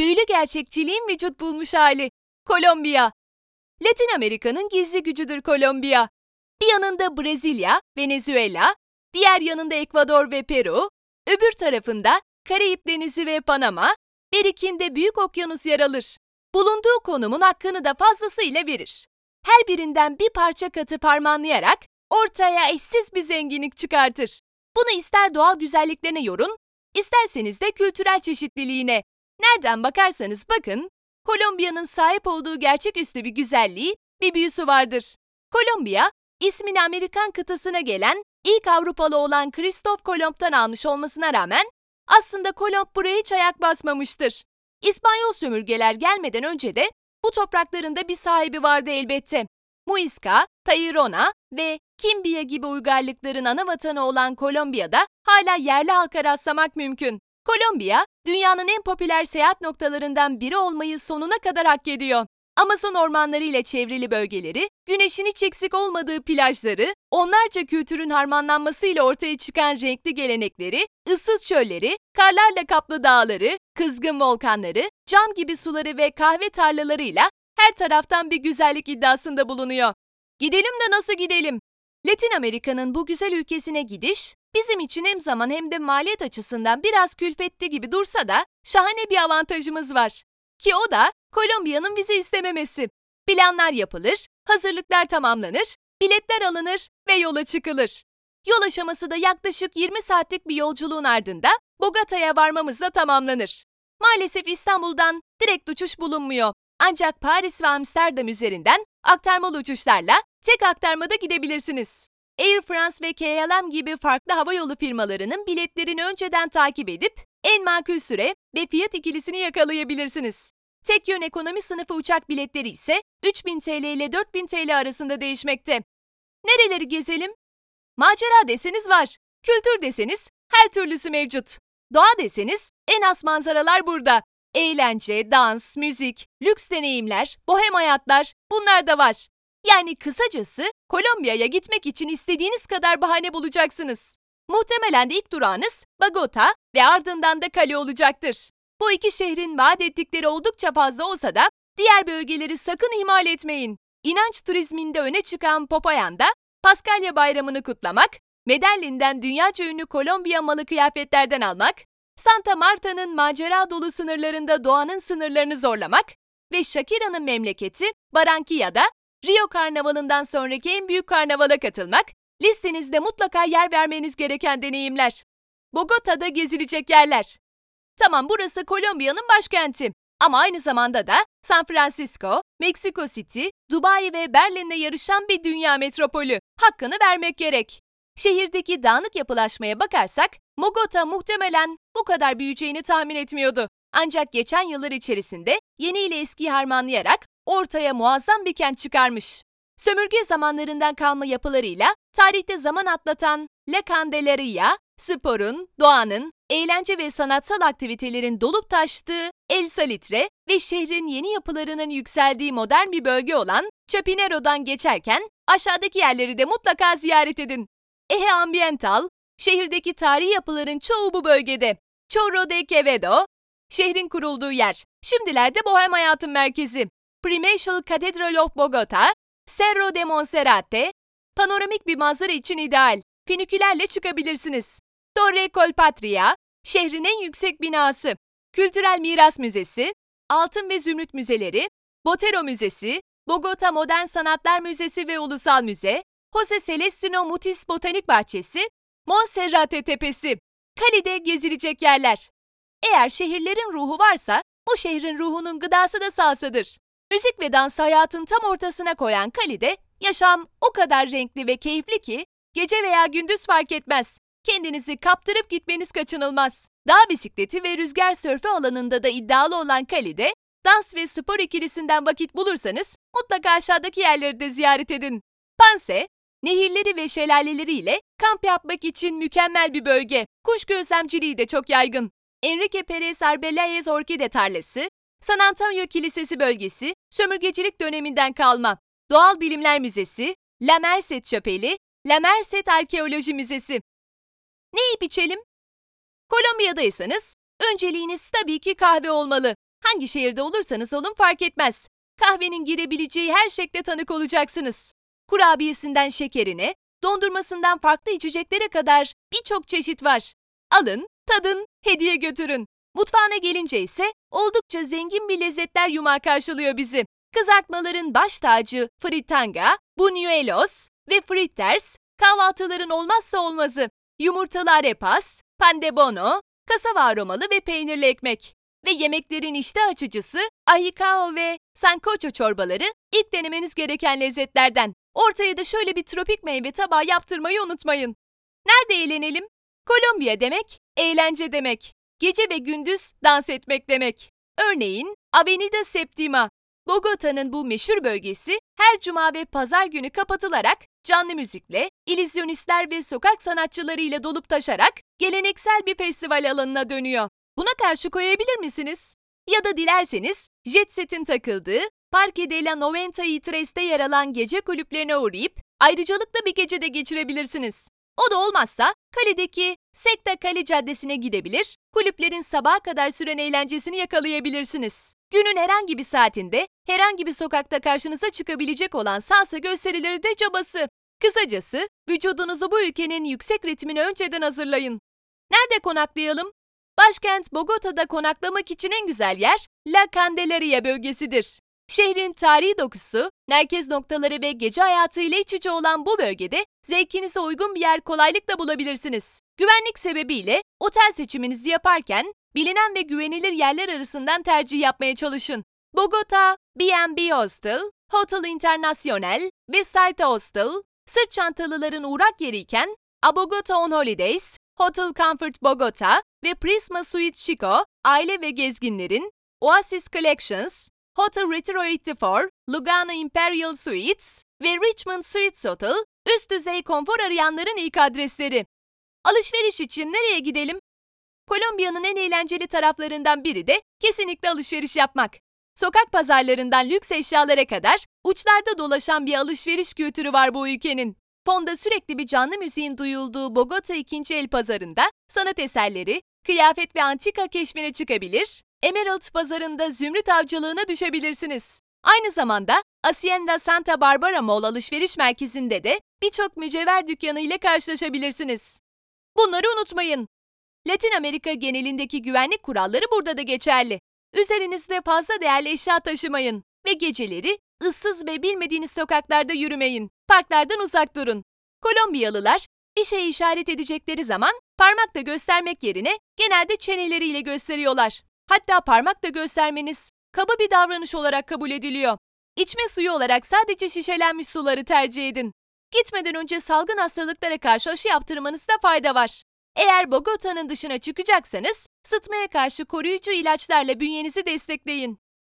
Büyülü gerçekçiliğin vücut bulmuş hali. Kolombiya. Latin Amerika'nın gizli gücüdür Kolombiya. Bir yanında Brezilya, Venezuela, diğer yanında Ekvador ve Peru, öbür tarafında Karayip Denizi ve Panama, berikinde Büyük Okyanus yer alır. Bulunduğu konumun hakkını da fazlasıyla verir. Her birinden bir parça katı parmanlayarak ortaya eşsiz bir zenginlik çıkartır. Bunu ister doğal güzelliklerine yorun, isterseniz de kültürel çeşitliliğine. Nereden bakarsanız bakın, Kolombiya'nın sahip olduğu gerçeküstü bir güzelliği, bir büyüsü vardır. Kolombiya, ismini Amerikan kıtasına gelen ilk Avrupalı olan Kristof Kolomb'tan almış olmasına rağmen aslında Kolomb buraya hiç ayak basmamıştır. İspanyol sömürgeler gelmeden önce de bu topraklarında bir sahibi vardı elbette. Muisca, Tairona ve Kimbiya gibi uygarlıkların ana vatanı olan Kolombiya'da hala yerli halka rastlamak mümkün. Kolombiya, dünyanın en popüler seyahat noktalarından biri olmayı sonuna kadar hak ediyor. Amazon ormanları ile çevrili bölgeleri, güneşin hiç eksik olmadığı plajları, onlarca kültürün harmanlanmasıyla ortaya çıkan renkli gelenekleri, ıssız çölleri, karlarla kaplı dağları, kızgın volkanları, cam gibi suları ve kahve tarlalarıyla her taraftan bir güzellik iddiasında bulunuyor. Gidelim de nasıl gidelim? Latin Amerika'nın bu güzel ülkesine gidiş, bizim için hem zaman hem de maliyet açısından biraz külfetli gibi dursa da şahane bir avantajımız var. Ki o da Kolombiya'nın vize istememesi. Planlar yapılır, hazırlıklar tamamlanır, biletler alınır ve yola çıkılır. Yol aşaması da yaklaşık 20 saatlik bir yolculuğun ardında Bogota'ya varmamızla tamamlanır. Maalesef İstanbul'dan direkt uçuş bulunmuyor. Ancak Paris ve Amsterdam üzerinden aktarmalı uçuşlarla tek aktarmada gidebilirsiniz. Air France ve KLM gibi farklı havayolu firmalarının biletlerini önceden takip edip en makul süre ve fiyat ikilisini yakalayabilirsiniz. Tek yön ekonomi sınıfı uçak biletleri ise 3000 TL ile 4000 TL arasında değişmekte. Nereleri gezelim? Macera deseniz var. Kültür deseniz her türlüsü mevcut. Doğa deseniz en az manzaralar burada. Eğlence, dans, müzik, lüks deneyimler, bohem hayatlar bunlar da var. Yani kısacası Kolombiya'ya gitmek için istediğiniz kadar bahane bulacaksınız. Muhtemelen de ilk durağınız Bogota ve ardından da Cali olacaktır. Bu iki şehrin vaat ettikleri oldukça fazla olsa da diğer bölgeleri sakın ihmal etmeyin. İnanç turizminde öne çıkan Popayan'da Paskalya bayramını kutlamak, Medellин'den dünyaca ünlü Kolombiya malı kıyafetlerden almak, Santa Marta'nın macera dolu sınırlarında doğanın sınırlarını zorlamak ve Shakira'nın memleketi Barranquilla'da Rio Karnavalı'ndan sonraki en büyük karnavala katılmak, listenizde mutlaka yer vermeniz gereken deneyimler. Bogota'da gezilecek yerler. Tamam burası Kolombiya'nın başkenti. Ama aynı zamanda da San Francisco, Mexico City, Dubai ve Berlin'le yarışan bir dünya metropolü. Hakkını vermek gerek. Şehirdeki dağınık yapılaşmaya bakarsak, Bogota muhtemelen bu kadar büyüyeceğini tahmin etmiyordu. Ancak geçen yıllar içerisinde yeni ile eskiyi harmanlayarak ortaya muazzam bir kent çıkarmış. Sömürge zamanlarından kalma yapılarıyla tarihte zaman atlatan La Candelaria, sporun, doğanın, eğlence ve sanatsal aktivitelerin dolup taştığı El Salitre ve şehrin yeni yapılarının yükseldiği modern bir bölge olan Chapinero'dan geçerken aşağıdaki yerleri de mutlaka ziyaret edin. Ehe Ambiental, şehirdeki tarihi yapıların çoğu bu bölgede. Chorro de Quevedo, şehrin kurulduğu yer. Şimdilerde bohem hayatın merkezi. Primatial Cathedral of Bogota, Cerro de Monserrate, panoramik bir manzara için ideal. Finikülerle çıkabilirsiniz. Torre Colpatria, şehrin en yüksek binası. Kültürel Miras Müzesi, Altın ve Zümrüt Müzeleri, Botero Müzesi, Bogota Modern Sanatlar Müzesi ve Ulusal Müze, Jose Celestino Mutis Botanik Bahçesi, Monserrate Tepesi. Cali'de gezilecek yerler. Eğer şehirlerin ruhu varsa, o şehrin ruhunun gıdası da salsadır. Müzik ve dans hayatın tam ortasına koyan Cali'de yaşam o kadar renkli ve keyifli ki gece veya gündüz fark etmez. Kendinizi kaptırıp gitmeniz kaçınılmaz. Dağ bisikleti ve rüzgar sörfü alanında da iddialı olan Cali'de dans ve spor ikilisinden vakit bulursanız mutlaka aşağıdaki yerleri de ziyaret edin. Panse, nehirleri ve şelaleleriyle kamp yapmak için mükemmel bir bölge. Kuş gözlemciliği de çok yaygın. Enrique Perez Arbeláez Orkide Tarlası, San Antonio Kilisesi bölgesi, sömürgecilik döneminden kalma. Doğal Bilimler Müzesi, La Merced Şapeli, La Merced Arkeoloji Müzesi. Ne içelim? Kolombiya'daysanız önceliğiniz tabii ki kahve olmalı. Hangi şehirde olursanız olun fark etmez. Kahvenin girebileceği her şekle tanık olacaksınız. Kurabiyesinden şekerine, dondurmasından farklı içeceklere kadar birçok çeşit var. Alın, tadın, hediye götürün. Mutfağına gelince ise oldukça zengin bir lezzetler yumağı karşılıyor bizi. Kızartmaların baş tacı fritanga, buñuelos ve fritters kahvaltıların olmazsa olmazı. Yumurtalı arepas, pandebono, kasava aromalı ve peynirli ekmek. Ve yemeklerin işte açıcısı ahikao ve sancocho çorbaları ilk denemeniz gereken lezzetlerden. Ortaya da şöyle bir tropik meyve tabağı yaptırmayı unutmayın. Nerede eğlenelim? Kolombiya demek, eğlence demek. Gece ve gündüz dans etmek demek. Örneğin Avenida Septima. Bogota'nın bu meşhur bölgesi her cuma ve pazar günü kapatılarak canlı müzikle, illüzyonistler ve sokak sanatçılarıyla dolup taşarak geleneksel bir festival alanına dönüyor. Buna karşı koyabilir misiniz? Ya da dilerseniz Jet Set'in takıldığı Parque de la Noventa y Tres'te yer alan gece kulüplerine uğrayıp ayrıcalıklı bir gece de geçirebilirsiniz. O da olmazsa kaledeki Sekta Kale Caddesi'ne gidebilir, kulüplerin sabaha kadar süren eğlencesini yakalayabilirsiniz. Günün herhangi bir saatinde, herhangi bir sokakta karşınıza çıkabilecek olan salsa gösterileri de cabası. Kısacası, vücudunuzu bu ülkenin yüksek ritmine önceden hazırlayın. Nerede konaklayalım? Başkent Bogota'da konaklamak için en güzel yer La Candelaria bölgesidir. Şehrin tarihi dokusu, merkez noktaları ve gece hayatıyla iç içe olan bu bölgede zevkinize uygun bir yer kolaylıkla bulabilirsiniz. Güvenlik sebebiyle otel seçiminizi yaparken bilinen ve güvenilir yerler arasından tercih yapmaya çalışın. Bogota, B&B Hostel, Hotel International ve Site Hostel, sırt çantalıların uğrak yeriyken A on Holidays, Hotel Comfort Bogota ve Prisma Suite Chico, aile ve gezginlerin, Oasis Collections, Hotel Retro 84, Lugano Imperial Suites ve Richmond Suites Hotel, üst düzey konfor arayanların ilk adresleri. Alışveriş için nereye gidelim? Kolombiya'nın en eğlenceli taraflarından biri de kesinlikle alışveriş yapmak. Sokak pazarlarından lüks eşyalara kadar uçlarda dolaşan bir alışveriş kültürü var bu ülkenin. Fonda sürekli bir canlı müziğin duyulduğu Bogota 2. El Pazarı'nda sanat eserleri, kıyafet ve antika keşfine çıkabilir, Emerald Pazarı'nda zümrüt avcılığına düşebilirsiniz. Aynı zamanda Hacienda Santa Barbara Mall alışveriş merkezinde de birçok mücevher dükkanı ile karşılaşabilirsiniz. Bunları unutmayın. Latin Amerika genelindeki güvenlik kuralları burada da geçerli. Üzerinizde fazla değerli eşya taşımayın ve geceleri ıssız ve bilmediğiniz sokaklarda yürümeyin. Parklardan uzak durun. Kolombiyalılar bir şey işaret edecekleri zaman parmakla göstermek yerine genelde çeneleriyle gösteriyorlar. Hatta parmakla göstermeniz kaba bir davranış olarak kabul ediliyor. İçme suyu olarak sadece şişelenmiş suları tercih edin. Gitmeden önce salgın hastalıklara karşı aşı yaptırmanızda fayda var. Eğer Bogota'nın dışına çıkacaksanız sıtmaya karşı koruyucu ilaçlarla bünyenizi destekleyin.